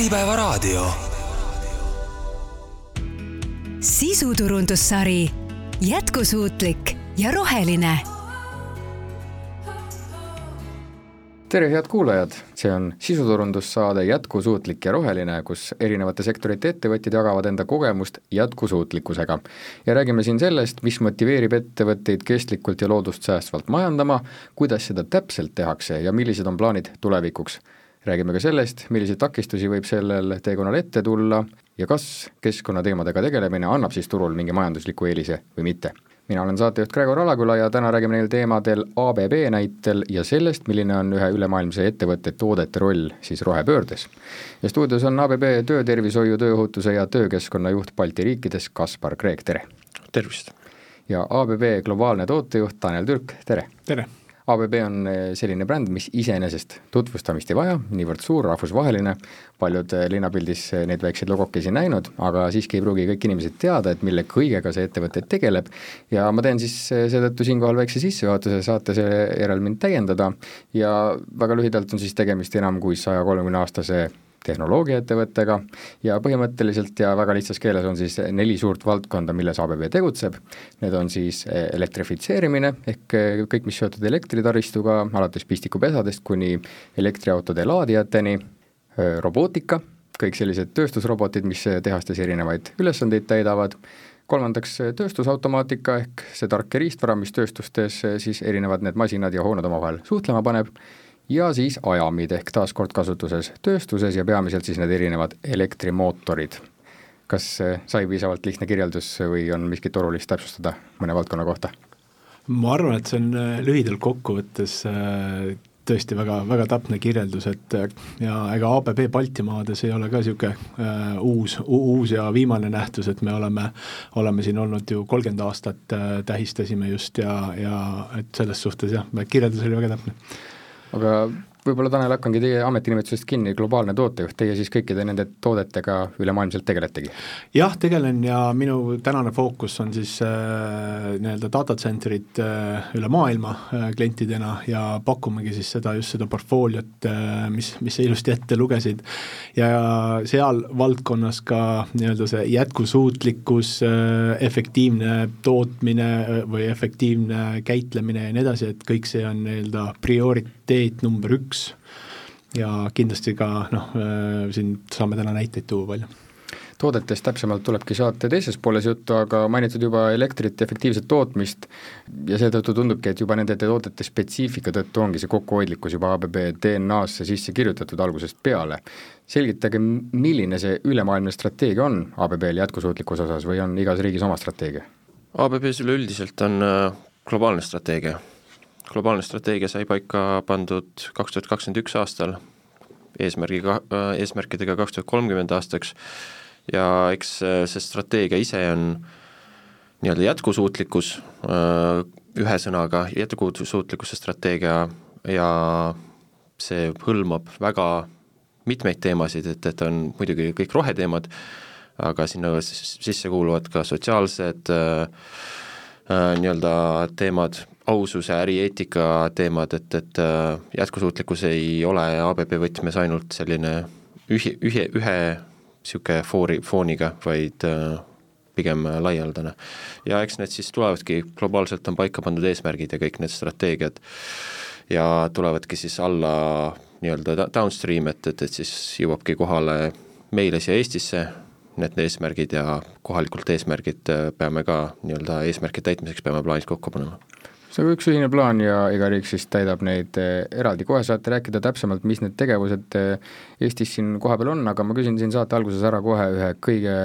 Äripäevaraadio. sisuturundussari jätkusuutlik ja roheline. tere, head kuulajad, see on sisuturundussaade Jätkusuutlik ja roheline, kus erinevate sektorite ettevõtjad jagavad enda kogemust jätkusuutlikkusega. ja räägime siin sellest, mis motiveerib ettevõtteid kestlikult ja loodust säästvalt majandama, kuidas seda täpselt tehakse ja millised on plaanid tulevikuks räägime ka sellest, milliseid takistusi võib sellel teekonnal ette tulla ja kas keskkonnateemadega tegelemine annab siis turul mingi majandusliku eelise või mitte. mina olen saatejuht Gregor Alaküla ja täna räägime neil teemadel ABB näitel ja sellest, milline on ühe ülemaailmse ettevõtte toodete roll siis rohepöördes. ja stuudios on ABB töötervishoiu, tööohutuse ja töökeskkonna juht Balti riikides, Kaspar Kreek, tere! tervist! ja ABB globaalne tootejuht Tanel Türk, tere! tere! ABB on eh, selline bränd, mis iseenesest tutvustamist ei vaja, niivõrd suur, rahvusvaheline, paljud eh, linnapildis eh, neid väikseid logokesi näinud, aga siiski ei pruugi kõik inimesed teada, et mille kõigega see ettevõte tegeleb. Ja ma teen siis seetõttu siinkohal väikse sissejuhatuse, saate seejärel mind täiendada. Ja väga lühidalt on siis tegemist enam kui saja kolmekümne aastase tehnoloogiaettevõttega ja põhimõtteliselt ja väga lihtsas keeles on siis neli suurt valdkonda, milles ABB tegutseb. Need on siis eh, elektrifitseerimine ehk eh, kõik, mis seotud elektritaristuga, alates pistikupesadest kuni elektriautode laadijateni, eh, robootika, kõik sellised tööstusrobotid, mis tehastes erinevaid ülesandeid täidavad, kolmandaks tööstusautomaatika ehk see tark riistvara, mis tööstustes siis erinevad need masinad ja hooned omavahel suhtlema paneb ja siis ajamid ehk taas kord kasutuses tööstuses ja peamiselt siis need erinevad elektrimootorid. kas eh, sai piisavalt lihtne kirjeldus või on miskit olulist täpsustada mõne valdkonna kohta? ma arvan, et see on eh, lühidalt kokkuvõttes eh, tõesti väga, väga täpne kirjeldus, et ja ega ABB Baltimaades ei ole ka niisugune äh, uus, uus ja viimane nähtus, et me oleme, oleme siin olnud ju kolmkümmend aastat äh, tähistasime just ja, ja et selles suhtes jah, kirjeldus oli väga täpne aga võib-olla Tanel, hakkangi teie ametinimetusest kinni, globaalne tootejuht, teie siis kõikide nende toodetega ülemaailmselt tegeletegi? jah, tegelen ja minu tänane fookus on siis äh, nii-öelda data center'id äh, üle maailma äh, klientidena ja pakumegi siis seda, just seda portfooliot äh,, mis, mis sa ilusti ette lugesid, ja seal valdkonnas ka nii-öelda see jätkusuutlikkus äh,, efektiivne tootmine äh, või efektiivne käitlemine ja nii edasi, et kõik see on nii-öelda prioriteet number üks, ja kindlasti ka noh, äh, siin saame täna näiteid tuua palju toodetest täpsemalt tulebki saate teises pooles juttu, aga mainitud juba elektrit ja efektiivset tootmist ja seetõttu tundubki, et juba nende toodete spetsiifika tõttu ongi see kokkuhoidlikkus juba ABB DNA-sse sisse kirjutatud algusest peale. selgitage, milline see ülemaailmne strateegia on ABB-l jätkusuutlikkuse osas või on igas riigis oma strateegia? ABB-s üleüldiselt on äh, globaalne strateegia globaalne strateegia sai paika pandud kaks tuhat kakskümmend üks aastal eesmärgiga, eesmärkidega kaks tuhat kolmkümmend aastaks. Ja eks äh, see strateegia ise on nii-öelda jätkusuutlikkus, äh, ühe sõnaga jätkusuutlikkuse strateegia ja see hõlmab väga mitmeid teemasid, et, et on muidugi kõik roheteemad, aga sinna sisse kuuluvad ka sotsiaalsed äh, äh, nii-öelda teemad, aususe, ärieetika teemad, et, et äh, jätkusuutlikkus ei ole ABB võtmes ainult selline ühi-, ühe, ühe niisugune foori, fooniga, vaid äh, pigem laialdane. ja eks need siis tulevadki, globaalselt on paika pandud eesmärgid ja kõik need strateegiad ja tulevadki siis alla nii-öelda downstream, et, et, et siis jõuabki kohale meile siia Eestisse need eesmärgid ja kohalikult eesmärgid äh, peame ka nii-öelda eesmärkide täitmiseks peame plaanid kokku panema see on üks ühine plaan ja iga riik siis täidab neid eh, eraldi, kohe saate rääkida täpsemalt, mis need tegevused eh, Eestis siin kohapeal on, aga ma küsin siin saate alguses ära kohe ühe kõige,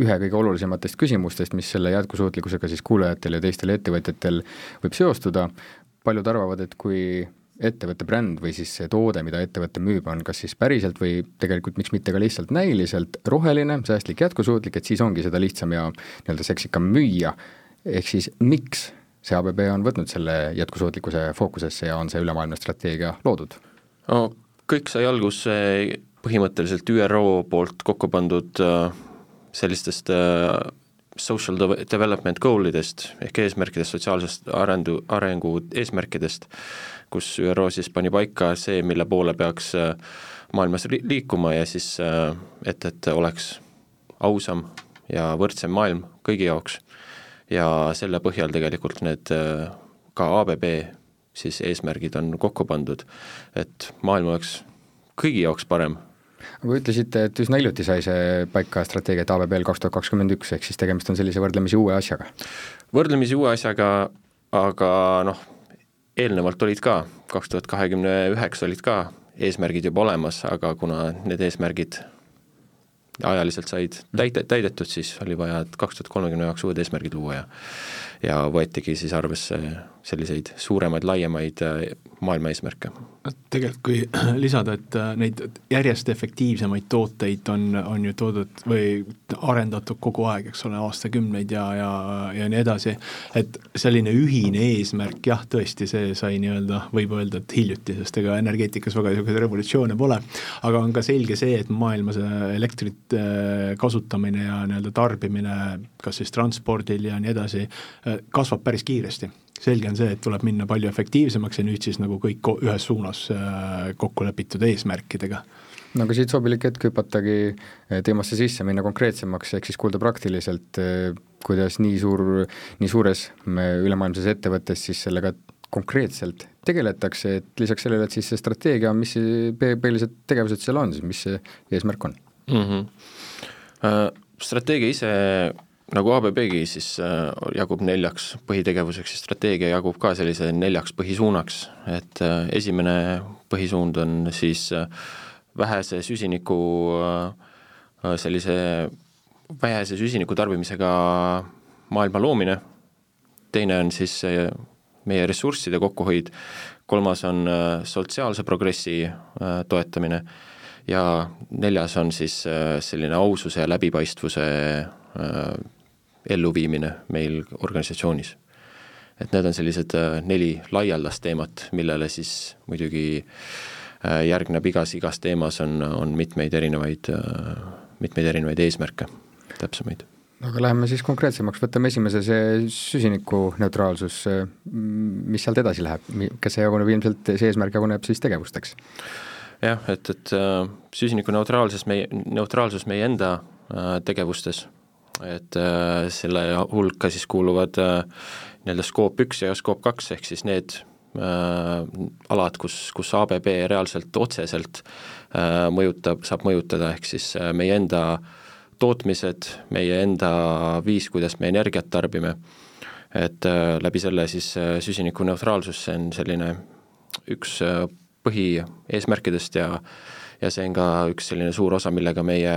ühe kõige olulisematest küsimustest, mis selle jätkusuutlikkusega siis kuulajatel ja teistel ettevõtjatel võib seostuda, paljud arvavad, et kui ettevõtte bränd või siis see toode, mida ettevõte müüb, on kas siis päriselt või tegelikult miks mitte ka lihtsalt näiliselt roheline, säästlik, jätkusuutlik, et siis ongi seda lihtsam ja nii-öelda seksikam müüa, ehk siis miks see ABB on võtnud selle jätkusuutlikkuse fookusesse ja on see ülemaailmne strateegia loodud? no kõik sai alguse põhimõtteliselt ÜRO poolt kokku pandud äh, sellistest äh, social development goal idest ehk eesmärkidest, sotsiaalsest arendu, arengu eesmärkidest, kus ÜRO siis pani paika see, mille poole peaks äh, maailmas liikuma ja siis et, et oleks ausam ja võrdsem maailm kõigi jaoks ja selle põhjal tegelikult need ka ABB siis eesmärgid on kokku pandud, et maailm oleks kõigi jaoks parem aga ütlesite, et üsna hiljuti sai see paika strateegia, et ABB-l kaks tuhat kakskümmend üks, ehk siis tegemist on sellise võrdlemisi uue asjaga? võrdlemisi uue asjaga, aga noh, eelnevalt olid ka, kaks tuhat kahekümne üheksa olid ka eesmärgid juba olemas, aga kuna need eesmärgid ajaliselt said täide, täidetud, siis oli vaja, et kaks tuhat kolmekümne jaoks uued eesmärgid luua ja ja võetigi siis arvesse selliseid suuremaid, laiemaid äh, maailma eesmärke. tegelikult kui lisada, et äh, neid järjest efektiivsemaid tooteid on, on ju toodud või arendatud kogu aeg, eks ole, aastakümneid ja, ja, ja nii edasi, et selline ühine eesmärk, jah, tõesti, see sai nii-öelda, võib öelda, et hiljuti, sest ega energeetikas väga niisuguseid revolutsioone pole, aga on ka selge see, et maailmas elektrit äh, kasutamine ja nii-öelda tarbimine, kas siis transpordil ja nii edasi, kasvab päris kiiresti selge on see, et tuleb minna palju efektiivsemaks ja nüüd siis nagu kõik ühes suunas äh, kokku lepitud eesmärkidega no aga siit sobilik hetk hüpatagi äh, teemasse sisse, minna konkreetsemaks, ehk siis kuulda praktiliselt, äh, kuidas nii suur, nii suures ülemaailmses ettevõttes siis sellega konkreetselt tegeletakse, et lisaks sellele, et siis see strateegia, mis põhilised tegevused seal on, siis mis see eesmärk on mm? -hmm. Strateegia ise nagu ABB-gi siis äh, jagub neljaks põhitegevuseks ja strateegia jagub ka sellise neljaks põhisuunaks, et äh, esimene põhisuund on siis äh, vähese süsiniku sellise vähese süsiniku tarbimisega maailma loomine, teine on siis meie ressursside kokkuhoid, kolmas on sotsiaalse progressi toetamine. Ja neljas on siis selline aususe ja läbipaistvuse elluviimine meil organisatsioonis. et need on sellised äh, neli laialdast teemat, millele siis muidugi äh, järgneb igas, igas teemas on, on mitmeid erinevaid, äh, mitmeid erinevaid eesmärke, täpsemaid aga läheme siis konkreetsemaks, võtame esimese, see süsinikuneutraalsus, mis sealt edasi läheb, kas see jaguneb ilmselt, see eesmärk jaguneb siis tegevusteks? jah, et, et süsinikuneutraalsus meie, neutraalsus meie enda tegevustes et äh, selle hulka siis kuuluvad äh, nii-öelda skoop üks ja skoop kaks, ehk siis need äh, alad, kus, kus ABB reaalselt otseselt äh, mõjutab, saab mõjutada, ehk siis äh, meie enda tootmised, meie enda viis, kuidas me energiat tarbime, et äh, läbi selle siis äh, süsinikuneutraalsus, see on selline üks äh, põhieesmärkidest ja äh, ja see on ka üks selline suur osa, millega meie,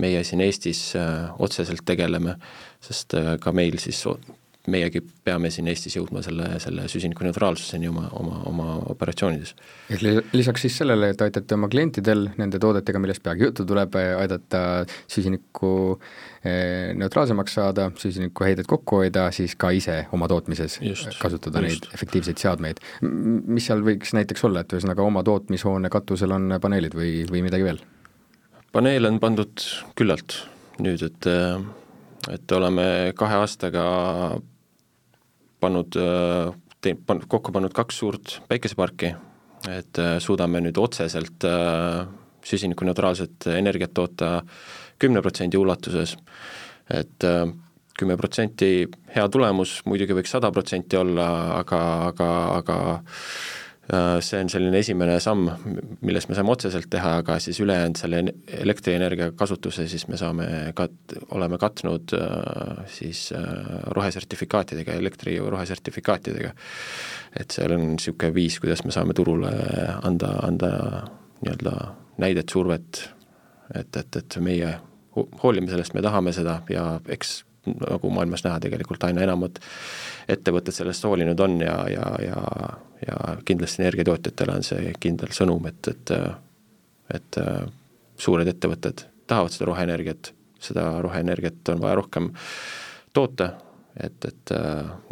meie siin Eestis äh, otseselt tegeleme, sest äh, ka meil siis meiegi peame siin Eestis jõudma selle, selle süsinikuneutraalsuseni oma, oma, oma operatsioonides. ehk lisaks siis sellele, et aitate oma klientidel nende toodetega, millest peagi juttu tuleb, aidata süsinikku eh, neutraalsemaks saada, süsinikuheidet kokku hoida, siis ka ise oma tootmises just, kasutada just. neid efektiivseid seadmeid. mis seal võiks näiteks olla, et ühesõnaga oma tootmishoone katusel on paneelid või, või midagi veel? paneele on pandud küllalt nüüd, et et oleme kahe aastaga pannud, tei-, pan-, kokku pannud kaks suurt päikeseparki, et äh, suudame nüüd otseselt äh, süsinikuneutraalset energiat toota kümne protsendi ulatuses, et äh, kümme protsenti hea tulemus, muidugi võiks sada protsenti olla, aga, aga, aga Äh, see on selline esimene samm, millest me saame otseselt teha, aga siis ülejäänud selle elektrienergia kasutuse siis me saame kat-, oleme katnud äh, siis äh, rohesertifikaatidega, elektri rohesertifikaatidega. et seal on niisugune viis, kuidas me saame turule anda, anda nii-öelda näidet, survet, et, et, et meie hoolime sellest, me tahame seda ja eks nagu maailmas näha, tegelikult aina enamad ettevõtted sellest hoolinud on ja, ja, ja, ja kindlasti energiatootjatele on see kindel sõnum, et, et et suured ettevõtted tahavad seda roheenergiat, seda roheenergiat on vaja rohkem toota, et, et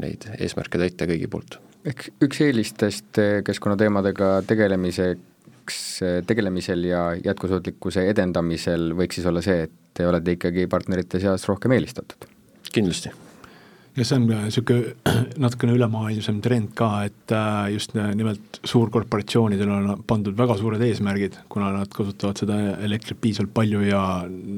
neid eesmärke täita kõigi poolt. ehk üks eelistest keskkonnateemadega tegelemiseks, tegelemisel ja jätkusuutlikkuse edendamisel võiks siis olla see, et te olete ikkagi partnerite seas rohkem eelistatud kindlasti. Ja see on niisugune natukene ülemaailmsem trend ka, et äh, just nimelt suurkorporatsioonidel on pandud väga suured eesmärgid, kuna nad kasutavad seda elektrit piisavalt palju ja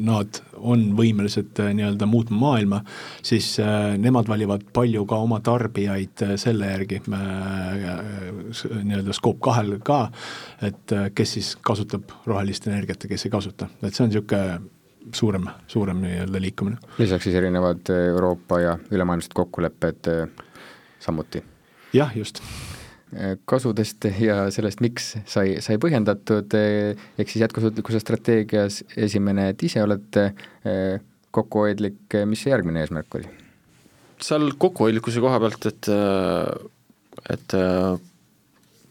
nad on võimelised äh, nii-öelda muutma maailma, siis äh, nemad valivad palju ka oma tarbijaid selle järgi, nii-öelda Scope kahel ka, et kes siis kasutab rohelist energiat ja kes ei kasuta, et see on niisugune suurem, suurem nii-öelda liikumine. lisaks siis erinevad äh, Euroopa ja ülemaailmsed kokkulepped äh, samuti? jah, just äh, kasudest ja sellest, miks sai, sai põhjendatud, ehk siis jätkusuutlikkuse strateegias esimene, et ise olete kokkuhoidlik, mis see järgmine eesmärk oli? seal kokkuhoidlikkuse koha pealt, et, et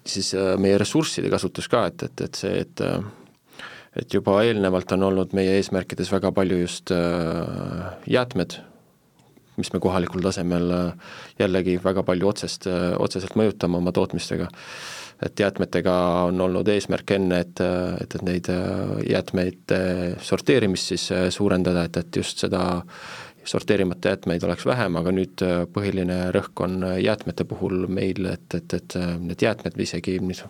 siis meie ressursside kasutus ka, et, et, et see, et et juba eelnevalt on olnud meie eesmärkides väga palju just äh, jäätmed, mis me kohalikul tasemel äh, jällegi väga palju otsest, äh, otseselt mõjutame oma tootmistega. et jäätmetega on olnud eesmärk enne, et, et, et neid jäätmeid sorteerimist siis suurendada, et, et just seda sorteerimata jäätmeid oleks vähem, aga nüüd põhiline rõhk on jäätmete puhul meil, et, et, et need jäätmed isegi mis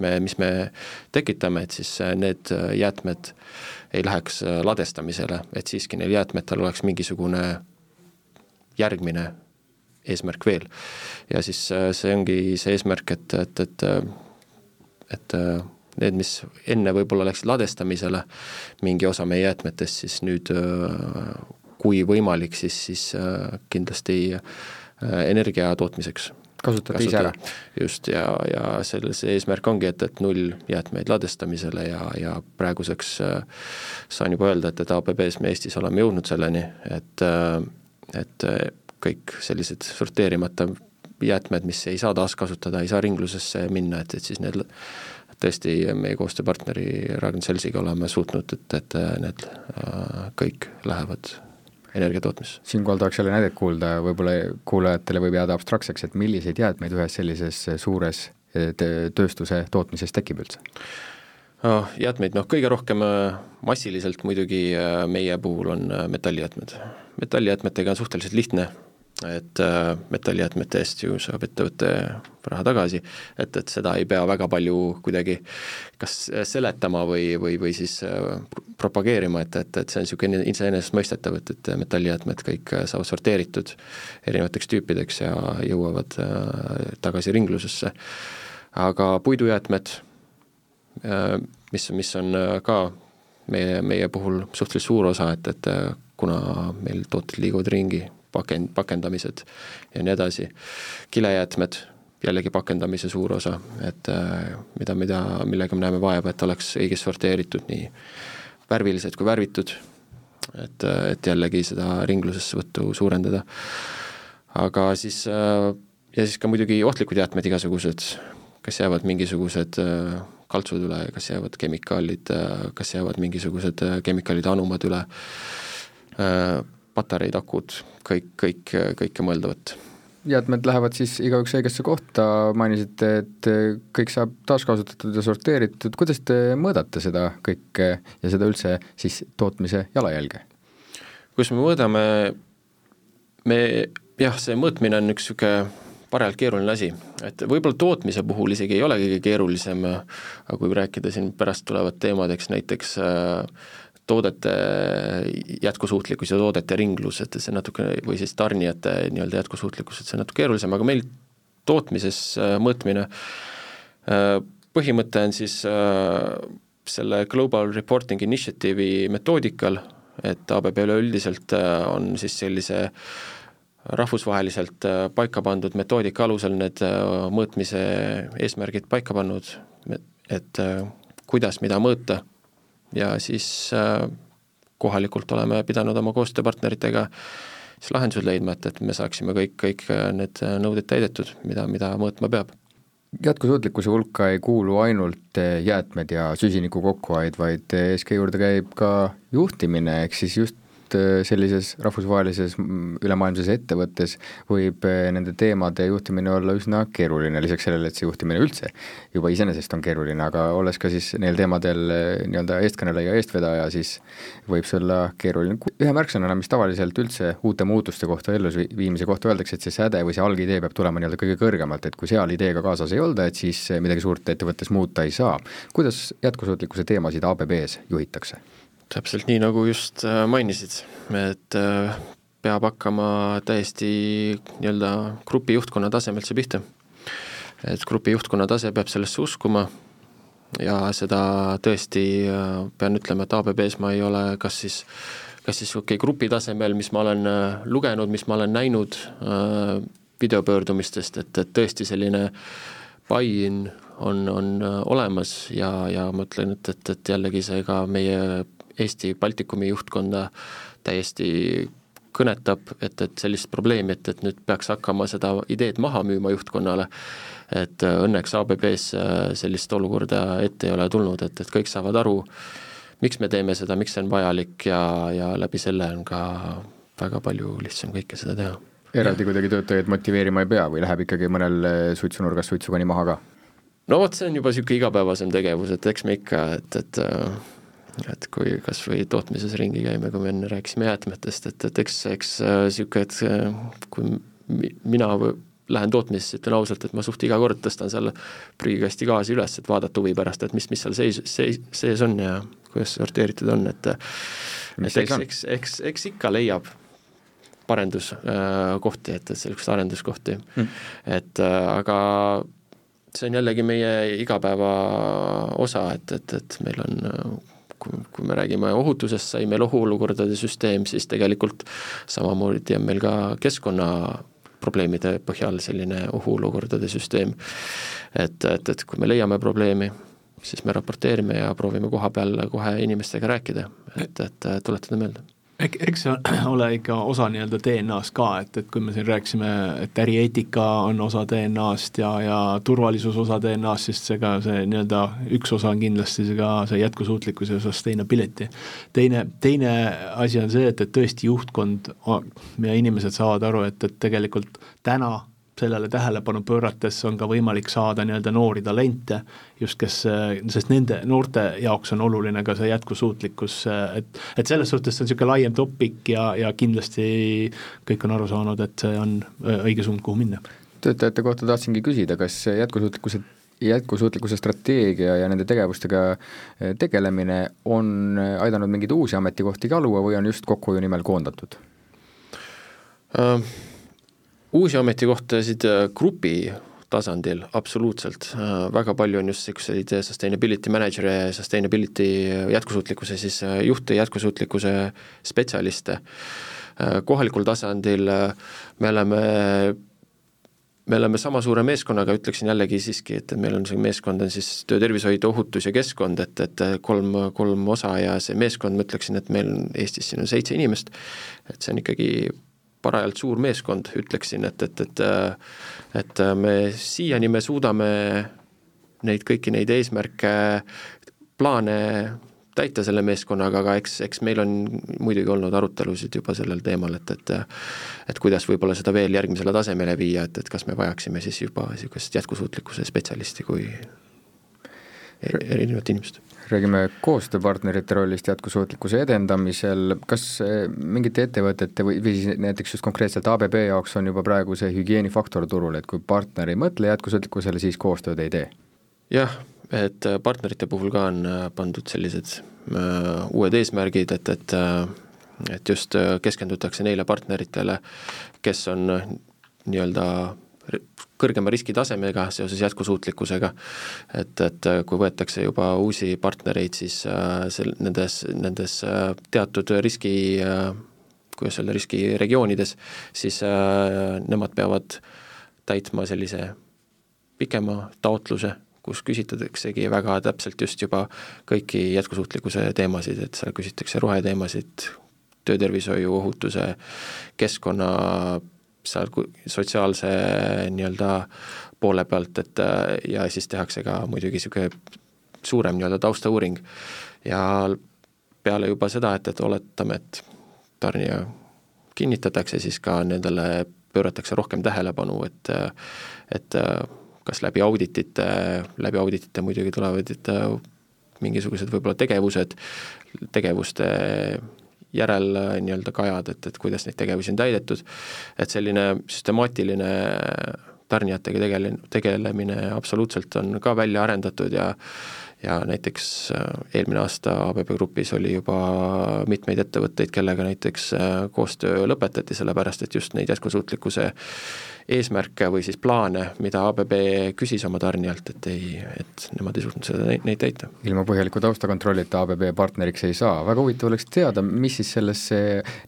me, mis me tekitame, et siis äh, need äh, jäätmed ei läheks äh, ladestamisele, et siiski neil jäätmetel oleks mingisugune järgmine eesmärk veel. ja siis see ongi see eesmärk, et, et, et et need, mis enne võib-olla läksid ladestamisele, mingi osa meie jäätmetest, siis nüüd kui võimalik, siis, siis kindlasti energia tootmiseks kasutate ise ära? just, ja, ja selle, see eesmärk ongi, et, et null jäätmeid ladestamisele ja, ja praeguseks äh, saan juba öelda, et, et ABB-s me Eestis oleme jõudnud selleni, et äh, et äh, kõik sellised sorteerimata jäätmed, mis ei saa taaskasutada, ei saa ringlusesse minna, et, et siis need tõesti meie koostööpartneri Ragn-Sellsiga oleme suutnud, et, et need äh, kõik lähevad energiatootmises. siinkohal tahaks jälle näidet kuulda, võib-olla kuulajatele võib jääda abstraktseks, et milliseid jäätmeid ühes sellises suures eh, tööstuse tootmises tekib üldse? oh, jäätmeid, noh kõige rohkem äh, massiliselt muidugi äh, meie puhul on äh, metallijäätmed. metallijäätmetega on suhteliselt lihtne et äh, metallijäätmete eest ju saab ettevõte raha tagasi, et, et seda ei pea väga palju kuidagi kas seletama või, või, või siis äh, propageerima, et, et, et see on niisugune iseenesestmõistetav, et, et metallijäätmed kõik saavad sorteeritud erinevateks tüüpideks ja jõuavad äh, tagasi ringlusesse. aga puidujäätmed, mis, mis on ka meie, meie puhul suhteliselt suur osa, et, et kuna meil tooted liiguvad ringi pakend, pakendamised ja nii edasi. kilejäätmed, jällegi pakendamise suur osa, et äh, mida, mida, millega me näeme vaeva, et oleks õigesti sorteeritud nii värvilised kui värvitud, et, et jällegi seda ringlusessevõttu suurendada. aga siis äh, ja siis ka muidugi ohtlikud jäätmed igasugused, kas jäävad mingisugused äh, kaltsud üle, kas jäävad kemikaalid, kas jäävad mingisugused kemikaalide anumad üle, patareid, akud, kõik, kõik, kõike mõeldavat. jäätmed lähevad siis igaüks õigesse kohta, mainisite, et kõik saab taaskasutatud ja sorteeritud, kuidas te mõõdate seda kõike ja seda üldse siis tootmise jalajälge? kuidas me mõõdame, me jah, see mõõtmine on üks niisugune parajalt keeruline asi, et võib-olla tootmise puhul isegi ei ole kõige keerulisem, aga kui rääkida siin pärast tulevad teemadeks näiteks äh, toodete jätkusuutlikkus ja toodete ringlus, et see natuke, või siis tarnijate nii-öelda jätkusuutlikkus, et see on natuke keerulisem, aga meil tootmises äh, mõõtmine, äh, põhimõte on siis äh, selle Global Reporting Initiative'i metoodikal, et ABB üleüldiselt on siis sellise rahvusvaheliselt paika pandud metoodika alusel need mõõtmise eesmärgid paika pannud, et kuidas mida mõõta ja siis äh, kohalikult oleme pidanud oma koostööpartneritega siis lahendused leidma, et, et me saaksime kõik, kõik äh, need äh, nõuded täidetud, mida, mida mõõtma peab. jätkusuutlikkuse hulka ei kuulu ainult jäätmed ja süsiniku kokkuhoid, vaid ESG juurde käib ka juhtimine, ehk siis just tegelikult sellises rahvusvahelises ülemaailmses ettevõttes võib nende teemade juhtimine olla üsna keeruline, lisaks sellele, et see juhtimine üldse juba iseenesest on keeruline, aga olles ka siis neil teemadel nii-öelda eestkõneleja, eestvedaja, siis võib see olla keeruline. ühe märksõnana, mis tavaliselt üldse uute muutuste kohta, elluviimise kohta öeldakse, et see säde või see algidee peab tulema nii-öelda kõige kõrgemalt, et kui seal ideega kaasas ei olda, et siis midagi suurt ettevõttes muuta ei saa. kuidas jätkusuutlikkuse teemasid ABB-s juhitakse? Täpselt nii, nagu just äh, mainisid, et äh, peab hakkama täiesti nii-öelda grupi juhtkonna tasemelt see pihta. et grupi juhtkonna tase peab sellesse uskuma ja seda tõesti äh, pean ütlema, et ABB-s ma ei ole kas siis, kas siis okei okay, grupi tasemel, mis ma olen lugenud, mis ma olen näinud videopöördumistest, et, et tõesti selline buy-in on, on olemas ja, ja ma ütlen, et, et, et jällegi see ka meie Eesti Baltikumi juhtkonda täiesti kõnetab, et, et sellist probleemi, et, et nüüd peaks hakkama seda ideed maha müüma juhtkonnale, et õnneks ABB-s sellist olukorda ette ei ole tulnud, et, et kõik saavad aru, miks me teeme seda, miks see on vajalik ja, ja läbi selle on ka väga palju lihtsam kõike seda teha. eraldi kuidagi töötajaid motiveerima ei pea või läheb ikkagi mõnel suitsunurgas suitsukani maha ka? no vot, see on juba niisugune igapäevasem tegevus, et eks me ikka, et, et et kui kas või tootmises ringi käime, kui me enne rääkisime jäätmetest, et, et eks, eks niisugune, et äh, kui mina lähen tootmisesse, ütlen ausalt, et ma suht iga kord tõstan seal prügikasti gaasi üles, et vaadata huvi pärast, et mis, mis seal seis, seis, sees on ja kuidas sorteeritud on, et mis et eks, eks, eks, eks ikka leiab parenduskohti, et, et selliseid arenduskohti mm., et äh, aga see on jällegi meie igapäeva osa, et, et, et meil on kui, kui me räägime ohutusest, sai meil ohuolukordade süsteem, siis tegelikult samamoodi on meil ka keskkonna probleemide põhjal selline ohuolukordade süsteem. et, et, et kui me leiame probleemi, siis me raporteerime ja proovime koha peal kohe inimestega rääkida, et, et tuletada meelde eks see ole ikka osa nii-öelda DNA-st ka, et, et kui me siin rääkisime, et ärieetika on osa DNA-st ja, ja turvalisus osa DNA-st, siis see ka see nii-öelda üks osa on kindlasti see ka see jätkusuutlikkus ja sustainability. teine, teine asi on see, et, et tõesti juhtkond ja inimesed saavad aru, et, et tegelikult täna sellele tähelepanu pöörates on ka võimalik saada nii-öelda noori talente, just kes, sest nende noorte jaoks on oluline ka see jätkusuutlikkus, et et selles suhtes see on niisugune laiem topik ja, ja kindlasti kõik on aru saanud, et see on õige suund, kuhu minna. töötajate kohta tahtsingi küsida, kas jätkusuutlikkuse jätkusuutlikkuse strateegia ja nende tegevustega tegelemine on aidanud mingeid uusi ametikohti ka luua või on just kokkuhoiu nimel koondatud uh.? Uusi ametikohtasid äh, grupi tasandil absoluutselt, äh, väga palju on just niisuguseid sustainability manager'e sustainability jätkusuutlikkuse siis äh, juhte, jätkusuutlikkuse spetsialiste. kohalikul tasandil me oleme me oleme sama suure meeskonnaga, ütleksin jällegi siiski, et meil on see meeskond on siis töötervishoid, ohutus ja keskkond, et, et kolm, kolm osa ja see meeskond, ma ütleksin, et meil Eestis siin on seitse inimest, et see on ikkagi parajalt suur meeskond, ütleksin, et, et, et et me siiani me suudame neid kõiki neid eesmärke, plaane täita selle meeskonnaga, aga eks, eks meil on muidugi olnud arutelusid juba sellel teemal, et, et et kuidas võib-olla seda veel järgmisele tasemele viia, et, et kas me vajaksime siis juba niisugust jätkusuutlikkuse spetsialisti kui e-, erinevat inimest räägime koostööpartnerite rollist jätkusuutlikkuse edendamisel, kas eh, mingite ettevõtete või, või siis näiteks just konkreetselt ABB jaoks on juba praegu see hügieenifaktor turul, et kui partner ei mõtle jätkusuutlikkusele, siis koostööd ei tee? jah, et äh, partnerite puhul ka on äh, pandud sellised uh, uued eesmärgid, et, et et just keskendutakse neile partneritele, kes on nii-öelda kõrgema riskitasemega seoses jätkusuutlikkusega, et, et kui võetakse juba uusi partnereid, siis äh, sel-, nendes, nendes äh, teatud riski äh, kuidas öelda, riskiregioonides, siis äh, nemad peavad täitma sellise pikema taotluse, kus küsitataksegi väga täpselt just juba kõiki jätkusuutlikkuse teemasid, et seal küsitakse roheteemasid, töötervishoiu, ohutuse, keskkonna seal sotsiaalse nii-öelda poole pealt, et ja siis tehakse ka muidugi niisugune suurem nii-öelda taustauuring. Ja peale juba seda, et, et oletame, et tarnija kinnitatakse, siis ka nendele pööratakse rohkem tähelepanu, et et kas läbi auditite, läbi auditite muidugi tulevad mingisugused võib-olla tegevused, tegevuste järel nii-öelda kajad, et, et kuidas neid tegevusi on täidetud, et selline süstemaatiline tarnijatega tegele-, tegelemine absoluutselt on ka välja arendatud ja ja näiteks äh, eelmine aasta ABB Grupis oli juba mitmeid ettevõtteid, kellega näiteks äh, koostöö lõpetati, sellepärast et just neid jätkusuutlikkuse eesmärke või siis plaane, mida ABB küsis oma tarnijalt, et ei, et nemad ei suutnud seda, neid täita. ilma põhjaliku taustakontrollita ABB partneriks ei saa, väga huvitav oleks teada, mis siis sellesse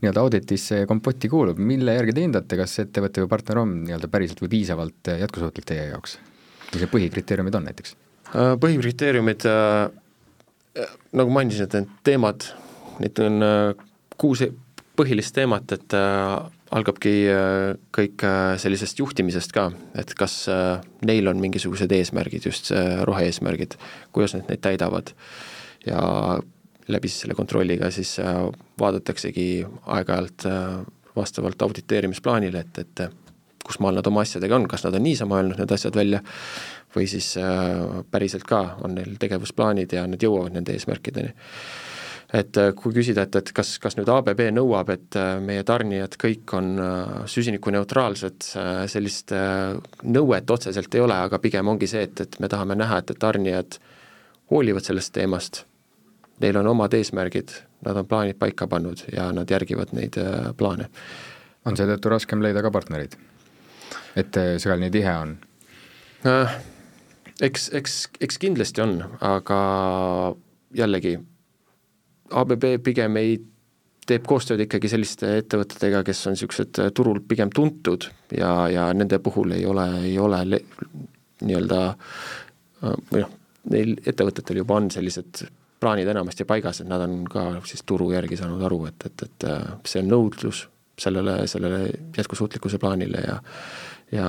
nii-öelda auditisse kompotti kuulub, mille järgi te hindate, kas ettevõte või partner on nii-öelda päriselt või piisavalt jätkusuutlik teie jaoks? mis need põhikriteeriumid on näiteks? Äh, põhikriteeriumid, äh, nagu mainisin, et need teemad, neid on äh, kuus põhilist teemat, et algabki kõik sellisest juhtimisest ka, et kas neil on mingisugused eesmärgid, just rohe-eesmärgid, kuidas nad neid täidavad. ja läbi siis selle kontrolliga siis vaadataksegi aeg-ajalt vastavalt auditeerimisplaanile, et, et kus maal nad oma asjadega on, kas nad on niisama öelnud need asjad välja või siis äh, päriselt ka on neil tegevusplaanid ja nad jõuavad nende eesmärkideni. et äh, kui küsida, et, et kas, kas nüüd ABB nõuab, et äh, meie tarnijad kõik on süsinikuneutraalsed, sellist nõuet otseselt ei ole, aga pigem ongi see, et, et me tahame näha, et, et tarnijad hoolivad sellest teemast, neil on omad eesmärgid, nad on plaanid paika pannud ja nad järgivad neid plaane. on seetõttu raskem leida ka partnereid? et seal nii tihe on äh,? Eks, eks, eks kindlasti on, aga jällegi, ABB pigem ei, teeb koostööd ikkagi selliste ettevõtetega, kes on niisugused äh, turul pigem tuntud ja, ja nende puhul ei ole, ei ole nii-öelda äh, või noh, neil ettevõtetel juba on sellised plaanid enamasti paigas, et nad on ka siis turu järgi saanud aru, et, et, et äh, see on nõudlus sellele, sellele jätkusuutlikkuse plaanile ja ja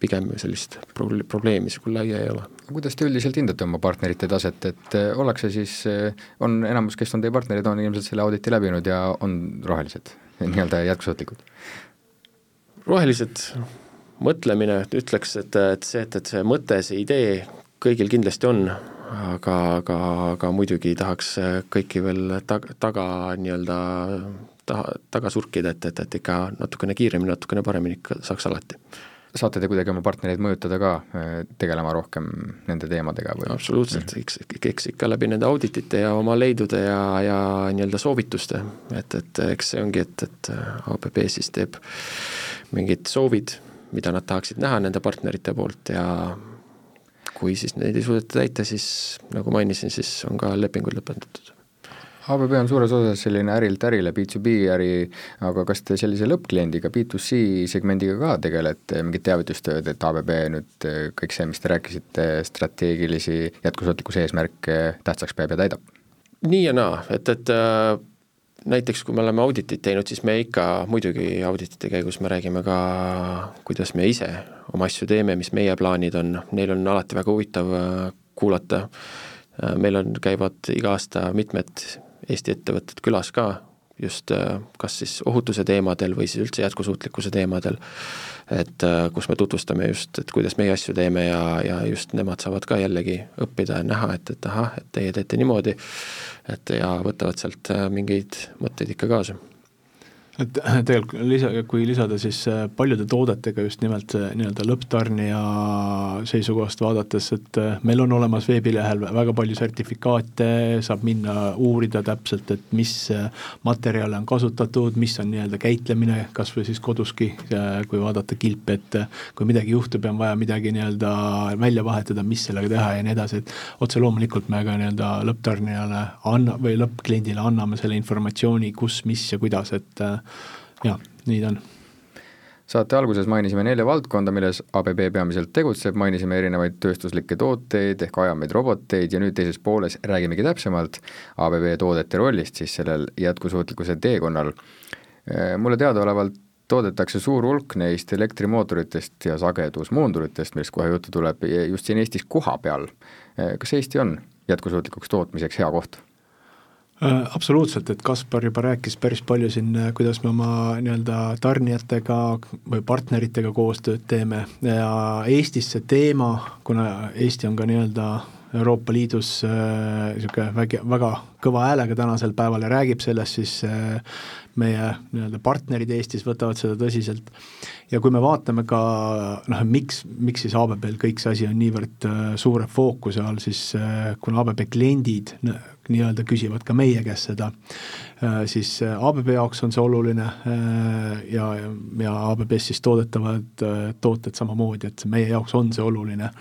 pigem sellist pro-, probleemi niisugune laia ei ole. kuidas te üldiselt hindate oma partnerite taset, et eh, ollakse siis, eh, on enamus, kes on teie partnerid, on ilmselt selle auditi läbinud ja on rohelised, nii-öelda jätkusuutlikud? rohelised, mõtlemine, ütleks, et, et see, et, et see mõte, see idee kõigil kindlasti on, aga, aga, aga muidugi tahaks kõiki veel tag-, taga nii-öelda taha, taga surkida, et, et, et ikka natukene kiiremini, natukene paremini ikka saaks alati saate te kuidagi oma partnereid mõjutada ka äh, tegelema rohkem nende teemadega või? absoluutselt, eks, eks ikka läbi nende auditite ja oma leidude ja, ja nii-öelda soovituste, et, et eks see ongi, et, et ABB siis teeb mingid soovid, mida nad tahaksid näha nende partnerite poolt ja kui siis neid ei suudeta täita, siis nagu mainisin, siis on ka lepingud lõpetatud ABB on suures osas selline ärilt ärile, B2B äri, aga kas te sellise lõppkliendiga, B2C segmendiga ka tegelete, mingit teavitustööd, et ABB nüüd kõik see, mis te rääkisite, strateegilisi jätkusuutlikkuse eesmärke tähtsaks peab ja täidab? nii ja naa, et, et äh, näiteks kui me oleme auditit teinud, siis me ikka muidugi auditite käigus me räägime ka, kuidas me ise oma asju teeme, mis meie plaanid on, neil on alati väga huvitav äh, kuulata äh,, meil on, käivad iga aasta mitmed Eesti ettevõtted külas ka, just äh, kas siis ohutuse teemadel või siis üldse jätkusuutlikkuse teemadel, et äh, kus me tutvustame just, et kuidas meie asju teeme ja, ja just nemad saavad ka jällegi õppida ja näha, et, et ahah, et teie teete niimoodi, et ja võtavad sealt äh, mingeid mõtteid ikka kaasa et tegelikult lisa, kui lisada siis äh, paljude toodetega just nimelt see nii-öelda lõpptarnija seisukohast vaadates, et äh, meil on olemas veebilehel väga palju sertifikaate, saab minna uurida täpselt, et mis äh, materjale on kasutatud, mis on nii-öelda käitlemine, kas või siis koduski, kui vaadata kilpi, et kui midagi juhtub ja on vaja midagi nii-öelda välja vahetada, mis sellega teha ja nii edasi, et otse loomulikult me ka nii-öelda lõpptarnijale anna- või lõppkliendile anname selle informatsiooni, kus, mis ja kuidas, et jah, nii ta on saate alguses mainisime nelja valdkonda, milles ABB peamiselt tegutseb, mainisime erinevaid tööstuslikke tooteid ehk ajameid roboteid ja nüüd teises pooles räägimegi täpsemalt ABB toodete rollist siis sellel jätkusuutlikkuse teekonnal. mulle teadaolevalt toodetakse suur hulk neist elektrimootoritest ja sagedusmoonduritest, millest kohe juttu tuleb, just siin Eestis kohapeal. kas Eesti on jätkusuutlikuks tootmiseks hea koht? Äh, absoluutselt, et Kaspar juba rääkis päris palju siin, äh, kuidas me oma nii-öelda tarnijatega või partneritega koostööd teeme. Ja Eestis see teema, kuna Eesti on ka nii-öelda Euroopa Liidus niisugune äh, väga, väga kõva häälega tänasel päeval ja räägib sellest, siis äh, meie nii-öelda partnerid Eestis võtavad seda tõsiselt. ja kui me vaatame ka noh, miks, miks siis ABB-l kõik see asi on niivõrd äh, suure fookuse all, siis äh, kuna ABB kliendid nii-öelda küsivad ka meie käest seda, äh, siis ABB jaoks on see oluline ja, ja ABB-s siis toodetavad tooted samamoodi, et meie jaoks on see oluline,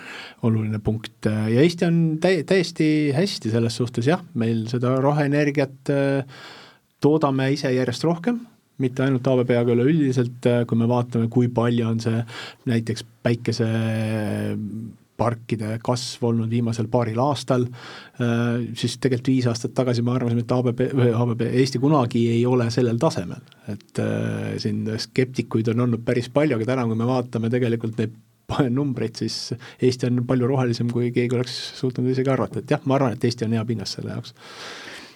oluline punkt ja Eesti on täi-, täiesti hästi selles suhtes jah, meil seda roheenergiat äh, toodame ise järjest rohkem, mitte ainult ABB, aga üleüldiselt, äh, kui me vaatame, kui palju on see näiteks päikeseparkide kasv olnud viimasel paaril aastal, äh, siis tegelikult viis aastat tagasi me arvasime, et ABB, ABB, Eesti kunagi ei ole sellel tasemel. et äh, siin skeptikuid on olnud päris palju, aga täna, kui me vaatame tegelikult neid numbreid, siis Eesti on palju rohelisem, kui keegi oleks suutnud isegi arvata, et jah, ma arvan, et Eesti on hea pinnas selle jaoks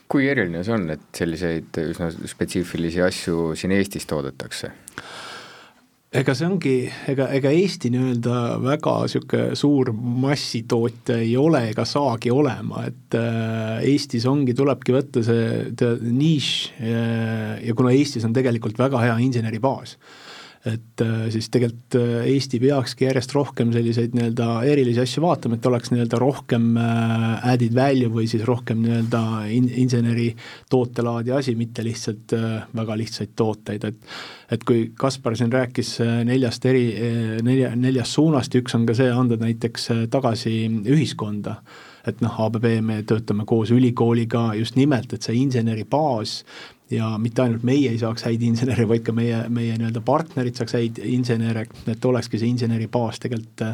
kui eriline see on, et selliseid üsna spetsiifilisi asju siin Eestis toodetakse? ega see ongi, ega, ega Eesti nii-öelda väga niisugune suur massitootja ei ole ega saagi olema, et äh, Eestis ongi, tulebki võtta see nišš ja, ja kuna Eestis on tegelikult väga hea inseneribaas et äh, siis tegelikult äh, Eesti peakski järjest rohkem selliseid nii-öelda erilisi asju vaatama, et oleks nii-öelda rohkem äh, added value või siis rohkem nii-öelda in-, inseneri tootelaadi asi, mitte lihtsalt väga lihtsaid tooteid, et et kui Kaspar siin rääkis neljast eri, nelja, neljast suunast ja üks on ka see, anda näiteks tagasi ühiskonda. Et noh, ABB me töötame koos ülikooliga just nimelt, et see inseneri baas ja mitte ainult meie ei saaks häid insenere, vaid ka meie, meie nii-öelda partnerid saaks häid insenere, et olekski see inseneri baas tegelikult,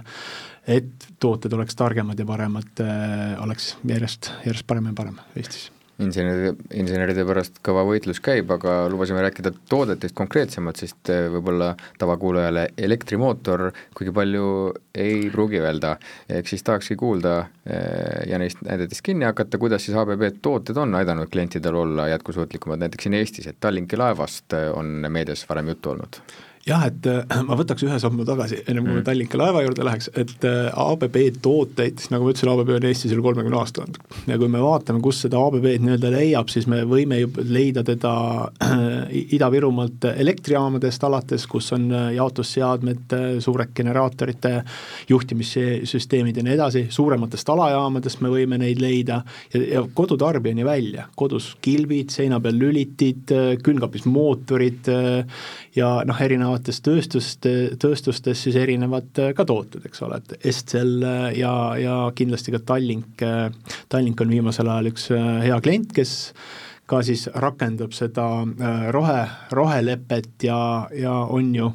et tooted oleks targemad ja paremad, oleks järjest, järjest parem ja parem Eestis inseneride, inseneride pärast kõva võitlus käib, aga lubasime rääkida toodetest konkreetsemalt, sest eh, võib-olla tavakuulajale elektrimootor kuigi palju ei pruugi öelda, ehk siis tahakski kuulda eh, ja neist näidetest kinni hakata, kuidas siis ABB tooted on aidanud klientidel olla jätkusuutlikumad näiteks siin Eestis, et Tallinki laevast eh, on meedias varem juttu olnud jah, et äh, ma võtaks ühe sammu tagasi, ennem kui mm. me Tallinki laeva juurde läheks, et äh, ABB tooteid, nagu ma ütlesin, ABB on Eestis üle kolmekümne aasta olnud. ja kui me vaatame, kus seda ABB-d nii-öelda leiab, siis me võime ju leida teda äh, Ida-Virumaalt elektrijaamadest alates, kus on jaotusseadmed, suured generaatorite juhtimissüsteemid ja nii edasi, suurematest alajaamadest me võime neid leida ja, ja kodutarbijani välja, kodus kilbid, seina peal lülitid, külmkapis mootorid ja noh, erinevates tööstuste, tööstustes siis erinevad äh, ka tooted, eks ole, et Estzel äh, ja, ja kindlasti ka Tallink, äh, Tallink on viimasel ajal üks hea klient, kes ka siis rakendab seda rohe, rohelepet ja, ja on ju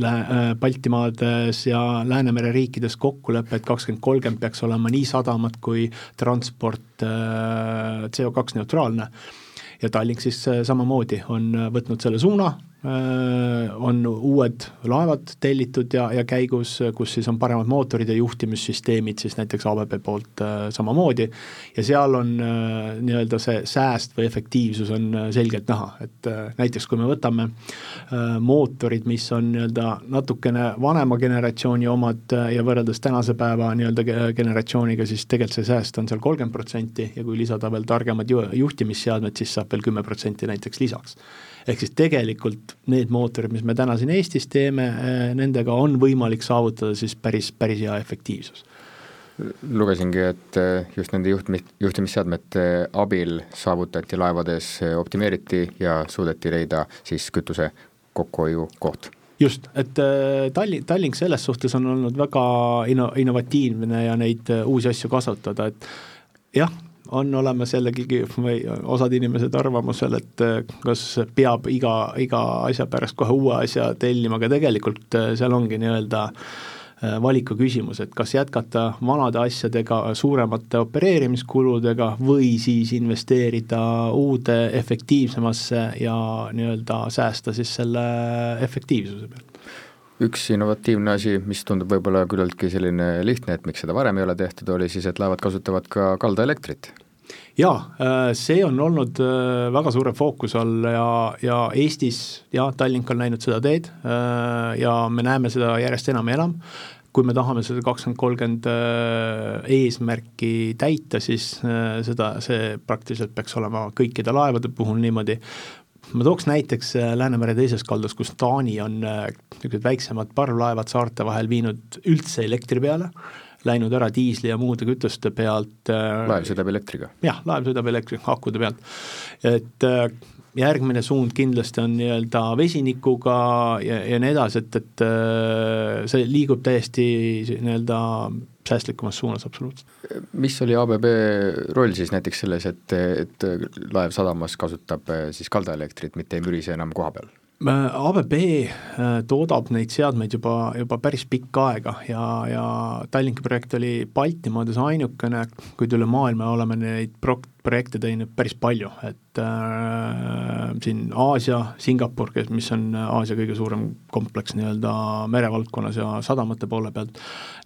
Lää-, Baltimaades ja Läänemere riikides kokkulepe, et kakskümmend kolmkümmend peaks olema nii sadamad kui transport CO2 neutraalne. ja Tallink siis samamoodi on võtnud selle suuna, on uued laevad tellitud ja, ja käigus, kus siis on paremad mootorid ja juhtimissüsteemid siis näiteks ABB poolt äh, samamoodi, ja seal on äh, nii-öelda see sääst või efektiivsus on selgelt näha, et näiteks kui me võtame mootorid, mis on nii-öelda natukene vanema generatsiooni omad ja võrreldes tänase päeva nii-öelda generatsiooniga, siis tegelikult see sääst on seal kolmkümmend protsenti ja kui lisada veel targemad ju-, juhtimisseadmed, siis saab veel kümme protsenti näiteks lisaks ehk siis tegelikult need mootorid, mis me täna siin Eestis teeme, eh, nendega on võimalik saavutada siis päris, päris hea efektiivsus. Lugesingi, et eh, just nende juhtmi-, juhtimisseadmete abil saavutati laevades, optimeeriti ja suudeti leida siis kütuse kokkuhoiu koht. Just, et Tallinn, Tallink selles suhtes on olnud väga inno-, innovatiivne ja neid uusi asju kasutada, et jah, on olemas jällegi või osad inimesed arvamusel, et eh, kas peab iga, iga asja pärast kohe uue asja tellima, aga tegelikult eh, seal ongi nii-öelda eh, valiku küsimus, et kas jätkata vanade asjadega, suuremate opereerimiskuludega või siis investeerida uude efektiivsemasse ja nii-öelda säästa siis selle efektiivsuse pealt. Üks innovatiivne asi, mis tundub võib-olla küllaltki selline lihtne, et miks seda varem ei ole tehtud, oli siis, et laevad kasutavad ka kaldaelektrit jaa, äh, see on olnud äh, väga suure fookuse all ja, ja Eestis jah, Tallink on läinud seda teed äh, ja me näeme seda järjest enam ja enam, kui me tahame seda kakskümmend, kolmkümmend eesmärki täita, siis seda, see praktiliselt peaks olema kõikide laevade puhul niimoodi, ma tooks näiteks Läänemere teises kaldas, kus Taani on niisugused väiksemad parvlaevad saarte vahel viinud üldse elektri peale läinud ära diisli ja muude kütuste pealt. Äh, laev sõidab elektriga? jah, laev sõidab elektriga, akude pealt. et äh, järgmine suund kindlasti on nii-öelda vesinikuga ja, ja nii edasi, et, et äh, see liigub täiesti nii-öelda säästlikumas suunas absoluutselt. mis oli ABB roll siis näiteks selles, et, et laev sadamas kasutab siis kaldaelektrit, mitte ei mürise enam koha peal? ABB äh, toodab neid seadmeid juba, juba päris pikka aega ja, ja Tallinki projekt oli Baltimaades ainukene, kuid üle maailma oleme neid pro-, projekte teinud päris palju, et äh, siin Aasia, Singapur, kes, mis on Aasia kõige suurem kompleks nii-öelda merevaldkonnas ja sadamate poole pealt,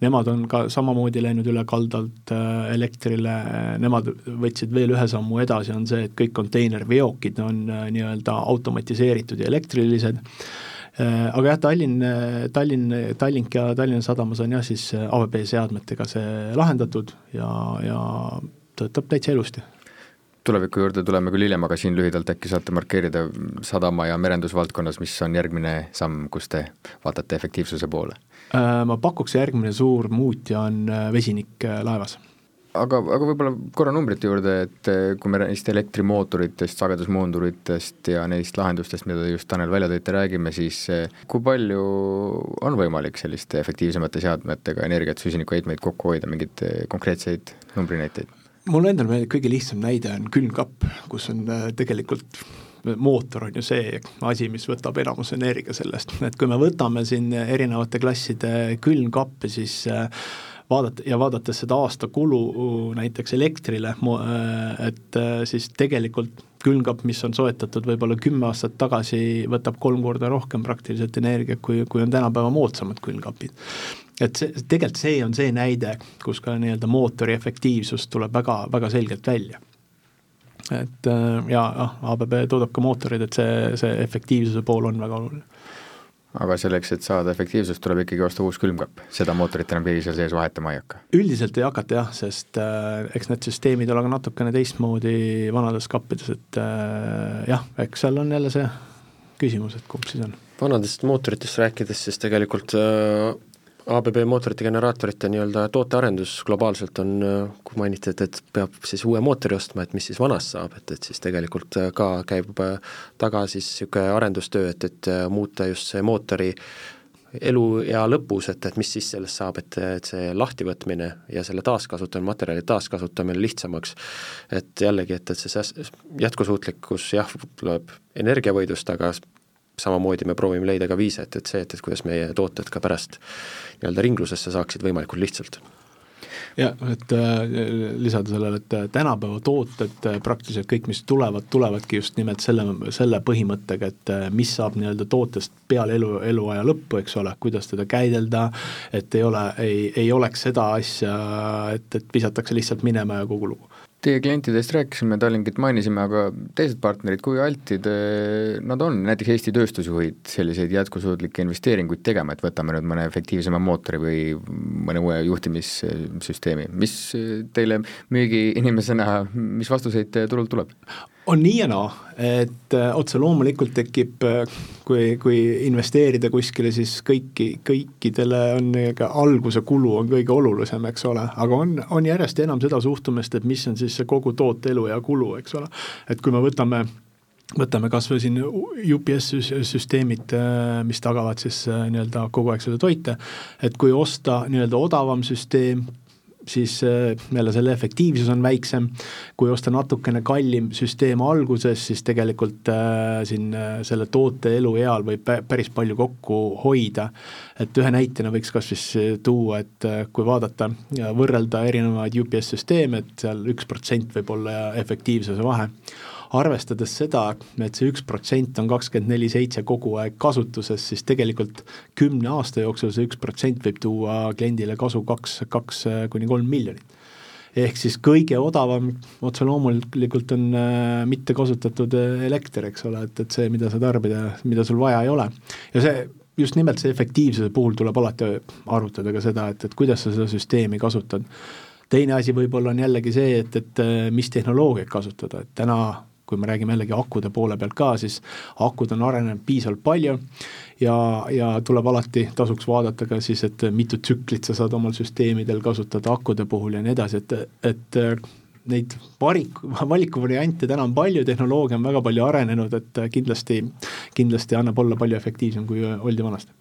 nemad on ka samamoodi läinud üle kaldalt äh, elektrile, nemad võtsid veel ühe sammu edasi, on see, et kõik konteinerveokid on äh, nii-öelda automatiseeritud ja elektrilised äh,, aga jah, Tallinn, Tallinn, Tallink ja Tallinna Sadamas on jah, siis ABB seadmetega see lahendatud ja, ja töötab täitsa ilusti tuleviku juurde tuleme küll hiljem, aga siin lühidalt äkki saate markeerida sadama- ja merendusvaldkonnas, mis on järgmine samm, kus te vaatate efektiivsuse poole? Äh, ma pakuks, järgmine suur muutja on äh, vesinik äh, laevas aga, aga võib-olla korra numbrite juurde, et kui me neist elektrimootoritest, sagedusmoonduritest ja neist lahendustest, mida te just, Tanel, välja tõite, räägime, siis kui palju on võimalik selliste efektiivsemate seadmetega energiat, süsinikuheitmeid kokku hoida, mingeid konkreetseid numbrinäiteid? Mulle endale meeldib kõige lihtsam näide on külmkapp, kus on äh, tegelikult mootor on ju see asi, mis võtab enamus energia sellest, et kui me võtame siin erinevate klasside külmkappe, siis äh, vaadata ja vaadates seda aastakulu näiteks elektrile, äh, et siis tegelikult külmkapp, mis on soetatud võib-olla kümme aastat tagasi, võtab kolm korda rohkem praktiliselt energiat, kui, kui on tänapäeva moodsamad külmkapid et see, tegelikult see on see näide, kus ka nii-öelda mootori efektiivsus tuleb väga, väga selgelt välja. et äh, ja noh, ABB toodab ka mootoreid, et see, see efektiivsuse pool on väga oluline. aga selleks, et saada efektiivsust, tuleb ikkagi osta uus külmkapp, seda mootorit enam keegi seal sees vahetama ei hakka? üldiselt ei hakata jah, sest äh, eks need süsteemid ole ka natukene teistmoodi vanades kappides, et äh, jah, eks seal on jälle see küsimus, et kumb siis on vanadest mootoritest rääkides, siis tegelikult äh, ABB mootorite generaatorite nii-öelda tootearendus globaalselt on, kui mainiti, et, et peab siis uue mootori ostma, et mis siis vanast saab, et, et siis tegelikult ka käib taga siis niisugune arendustöö, et, et muuta just see mootori eluea lõpus, et, et mis siis sellest saab, et, et see lahtivõtmine ja selle taaskasutamine, materjali taaskasutamine lihtsamaks, et jällegi, et, et see jätkusuutlikkus jah, tuleb energiavõidust, aga samamoodi me proovime leida ka viise, et, et see, et, et kuidas meie tooted ka pärast nii-öelda ringlusesse saaksid võimalikult lihtsalt. Jah, et äh, lisada sellele, et äh, tänapäeva tooted äh, praktiliselt kõik, mis tulevad, tulevadki just nimelt selle, selle põhimõttega, et mis saab nii-öelda tootest peale elu, eluaja lõppu, eks ole, kuidas teda käidelda, et ei ole, ei, ei oleks seda asja, et, et visatakse lihtsalt minema ja kogu lugu Teie klientidest rääkisime, Tallinkit mainisime, aga teised partnerid, kui altid eh, nad on, näiteks Eesti tööstusjuhid, selliseid jätkusuutlikke investeeringuid tegema, et võtame nüüd mõne efektiivsema mootori või mõne uue juhtimissüsteemi, mis teile müügiinimesena, mis vastuseid turult tuleb? On nii ja naa, et äh, otse loomulikult tekib, äh, kui, kui investeerida kuskile, siis kõiki, kõikidele on alguse kulu on kõige olulisem, eks ole, aga on, on järjest enam seda suhtumist, et mis on siis see kogu toote eluea kulu, eks ole. et kui me võtame võtame kas või siin UPS-süsteemid, äh, mis tagavad siis nii-öelda kogu aeg seda toite, et kui osta nii-öelda odavam süsteem, siis äh, jälle selle efektiivsus on väiksem, kui osta natukene kallim süsteem alguses, siis tegelikult äh, siin äh, selle toote elueal võib päris palju kokku hoida. et ühe näitena võiks kas siis tuua, et kui vaadata võrrelda erinevaid UPS süsteeme, et seal üks protsent võib olla efektiivsuse vahe arvestades seda, et see üks protsent on kakskümmend neli seitse kogu aeg kasutuses, siis tegelikult kümne aasta jooksul see üks protsent võib tuua kliendile kasu kaks, kaks kuni kolm miljonit ehk siis kõige odavam otse loomulikult on äh, mitte kasutatud äh, elekter, eks ole, et, et see, mida sa tarbida, mida sul vaja ei ole. ja see, just nimelt see efektiivsuse puhul tuleb alati arutada ka seda, et, et kuidas sa seda süsteemi kasutad. teine asi võib-olla on jällegi see, et, et äh, mis tehnoloogiat kasutada, et täna kui me räägime jällegi akude poole pealt ka, siis akud on arenenud piisavalt palju ja, ja tuleb alati, tasuks vaadata ka siis, et mitu tsüklit sa saad omal süsteemidel kasutada akude puhul ja nii edasi, et, et neid varik, valikuvariante täna on palju, tehnoloogia on väga palju arenenud, et kindlasti, kindlasti annab olla palju efektiivsem, kui oldi vanasti.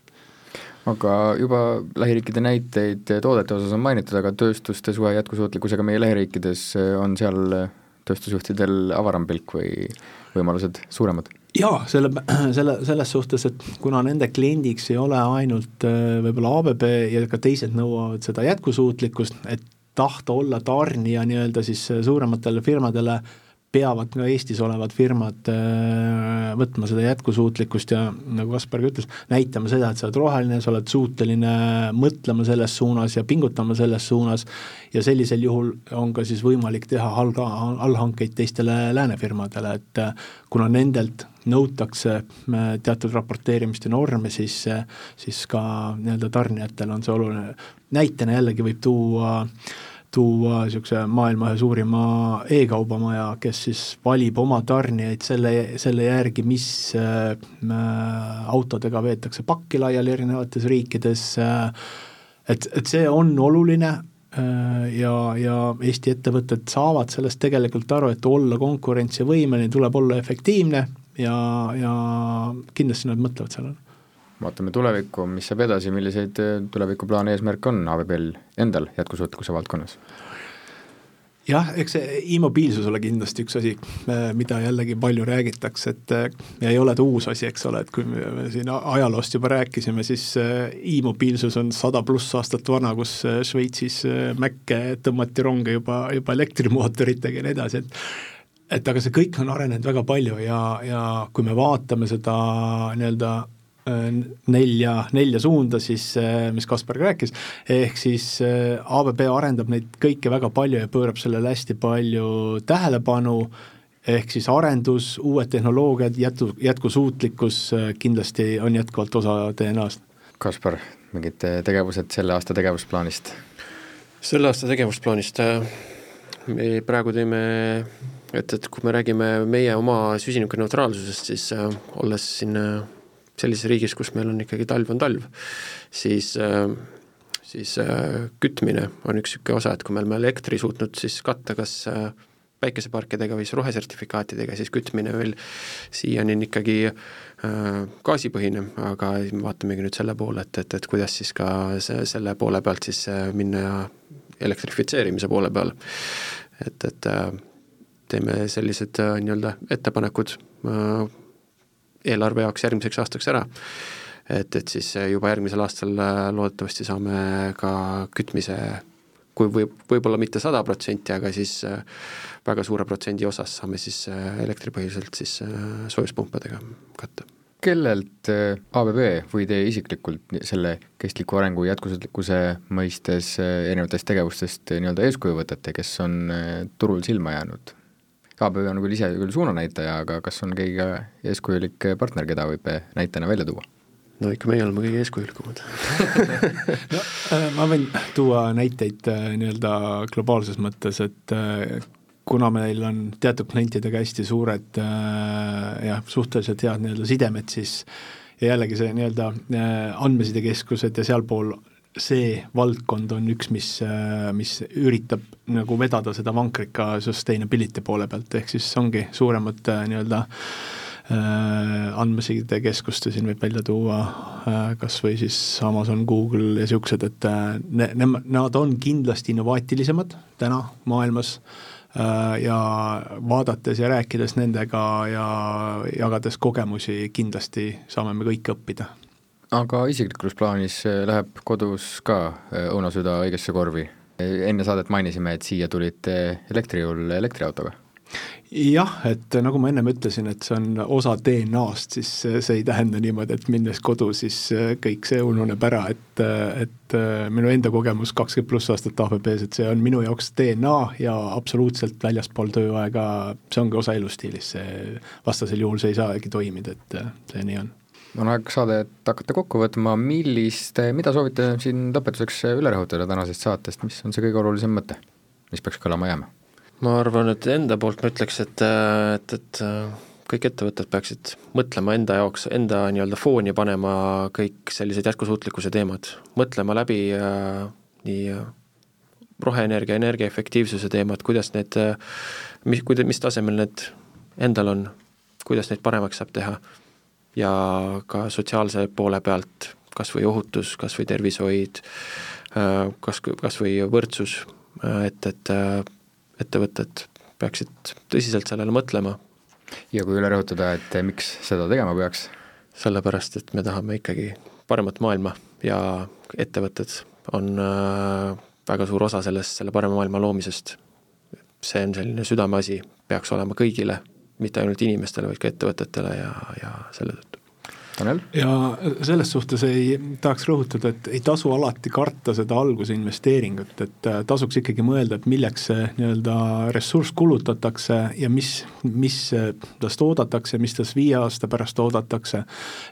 Aga juba lähiriikide näiteid toodete osas on mainitud, aga tööstuste suhe jätkusuutlikkusega meie lähiriikides on seal tööstusjuhtidel avaram pilk või võimalused suuremad? jaa, selle, selle, selles suhtes, et kuna nende kliendiks ei ole ainult äh, võib-olla ABB ja ka teised nõuavad seda jätkusuutlikkust, et tahta olla tarnija nii-öelda siis suurematele firmadele peavad ka Eestis olevad firmad äh, võtma seda jätkusuutlikkust ja nagu Kaspar ka ütles, näitama seda, et sa oled roheline, sa oled suuteline mõtlema selles suunas ja pingutama selles suunas ja sellisel juhul on ka siis võimalik teha halga, allhankeid teistele läänefirmadele, et äh, kuna nendelt nõutakse äh, teatud raporteerimist ja norme, siis, siis ka nii-öelda tarnijatel on see oluline, näitena jällegi võib tuua äh, tuua niisuguse maailma ühe suurima e-kaubamaja, kes siis valib oma tarnijaid selle, selle järgi, mis äh, autodega veetakse pakki laiali erinevates riikides äh,, et, et see on oluline äh, ja, ja Eesti ettevõtted saavad sellest tegelikult aru, et olla konkurentsivõimeline, tuleb olla efektiivne ja, ja kindlasti nad mõtlevad sellele vaatame tulevikku, mis saab edasi, milliseid äh, tulevikuplaane, eesmärke on ABB-l endal jätkusuutlikkuse valdkonnas? jah, eks see e-mobiilsus ole kindlasti üks asi, äh, mida jällegi palju räägitakse, et äh, ja ei ole ta uus asi, eks ole, et kui me siin ajaloost juba rääkisime, siis e-mobiilsus on sada pluss aastat vana, kus Šveitsis Mäkke tõmmati ronge juba, juba elektrimootoritega ja nii edasi, et et aga see kõik on arenenud väga palju ja, ja kui me vaatame seda nii-öelda nelja, nelja suunda siis, äh, mis Kaspar rääkis, ehk siis äh, ABB arendab neid kõike väga palju ja pöörab sellele hästi palju tähelepanu, ehk siis arendus, uued tehnoloogiad, jätku, jätkusuutlikkus kindlasti on jätkuvalt osa DNA-st. Kaspar, mingid tegevused selle aasta tegevusplaanist? selle aasta tegevusplaanist me praegu teeme et, et kui me räägime meie oma süsinikuneutraalsusest, siis äh, olles siin äh, sellises riigis, kus meil on ikkagi talv on talv, siis äh, siis äh, kütmine on üks niisugune osa, et kui me oleme elektri suutnud siis katta kas äh, päikeseparkidega või siis rohesertifikaatidega, siis kütmine veel siiani on ikkagi gaasipõhine, aga me vaatamegi nüüd selle poole, et, et, et kuidas siis ka see, selle poole pealt siis minna elektrifitseerimise poole peale. et, et teeme sellised nii-öelda ettepanekud eelarve jaoks järgmiseks aastaks ära. et, et siis juba järgmisel aastal äh, loodetavasti saame ka kütmise kui võib, võib-olla mitte sada protsenti, aga siis äh, väga suure protsendi osas saame siis äh, elektripõhiselt siis soojuspumpadega katta kellelt ABB või teie isiklikult selle kestliku arengu jätkusuutlikkuse mõistes erinevatest tegevustest nii-öelda eeskuju võtate, kes on turul silma jäänud? KPÖ on küll ise küll suunanäitaja, aga kas on keegi eeskujulik partner, keda võib näitena välja tuua? no ikka meie oleme kõige eeskujulikumad no äh, ma võin tuua näiteid äh, nii-öelda globaalses mõttes, et äh, kuna meil on teatud klientidega hästi suured jah, suhteliselt head nii-öelda sidemed, siis ja jällegi see nii-öelda andmesidekeskused ja sealpool see valdkond on üks, mis, mis üritab nagu vedada seda vankrit ka sustainability poole pealt, ehk siis ongi suuremad äh, nii-öelda äh, andmesidekeskuste siin võib välja tuua äh, kas või siis Amazon, Google ja niisugused, et ne-, ne-, nad on kindlasti innovaatilisemad täna maailmas ja vaadates ja rääkides nendega ja jagades kogemusi, kindlasti saame me kõik õppida aga isiklikus plaanis eh, läheb kodus ka eh, õunasüda õigesse korvi? enne saadet mainisime, et siia tulite elektrijõul elektriautoga. jah, et nagu ma ennem ütlesin, et see on osa DNA-st, siis see ei tähenda niimoodi, et minnes kodu, siis kõik see ununeb ära, et, et minu enda kogemus kakskümmend pluss aastat ABB-s, et see on minu jaoks DNA ja absoluutselt väljaspool tööaega, see ongi osa elustiilist, see vastasel juhul see ei saagi toimida, et see nii on on aeg saadet hakata kokku võtma, millist, mida soovite siin lõpetuseks üle rõhutada tänasest saatest, mis on see kõige olulisem mõte, mis peaks kõlama jääma? ma arvan, et enda poolt ma ütleks, et, et, et kõik ettevõtted peaksid mõtlema enda jaoks, enda nii-öelda fooni panema kõik sellised jätkusuutlikkuse teemad, mõtlema läbi äh, nii äh, roheenergia, energiaefektiivsuse teemad, kuidas need äh,, mis, kuida-, mis tasemel need endal on, kuidas neid paremaks saab teha ja ka sotsiaalse poole pealt, kas või ohutus, kas või tervishoid äh,, kas, kas või võrdsus, äh, et, et äh, ettevõtted peaksid tõsiselt sellele mõtlema. ja kui üle rõhutada, et miks seda tegema peaks? sellepärast, et me tahame ikkagi paremat maailma ja ettevõtted on väga suur osa sellest, selle parema maailma loomisest. see on selline südameasi, peaks olema kõigile, mitte ainult inimestele, vaid ka ettevõtetele ja, ja selle tõttu Tanel? ja selles suhtes ei, tahaks rõhutada, et ei tasu alati karta seda alguse investeeringut, et äh, tasuks ikkagi mõelda, et milleks see nii-öelda ressurss kulutatakse ja mis, mis tast oodatakse, mis tast viie aasta pärast oodatakse.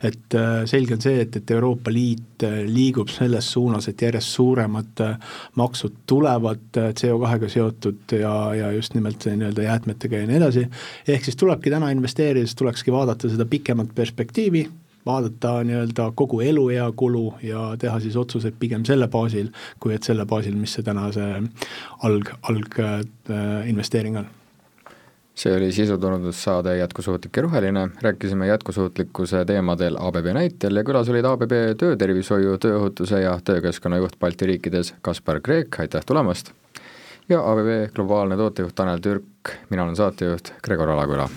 et äh, selge on see, et, et Euroopa Liit äh, liigub selles suunas, et järjest suuremad maksud tulevad CO2-ga seotud ja, ja just nimelt nii-öelda jäätmetega ja nii edasi, ehk siis tulebki täna investeerides, tulekski vaadata seda pikemat perspektiivi vaadata nii-öelda kogu eluea kulu ja teha siis otsuseid pigem selle baasil, kui et selle baasil, mis see täna see alg, alginvesteering äh, on. See oli sisutulundussaade Jätkusuutlik ja roheline, rääkisime jätkusuutlikkuse teemadel ABB näitel ja külas olid ABB töötervishoiu, tööohutuse ja töökeskkonna juht Balti riikides Kaspar Kreek, aitäh tulemast! ja ABB globaalne tootejuht Tanel Türk, mina olen saatejuht Gregor Alaküla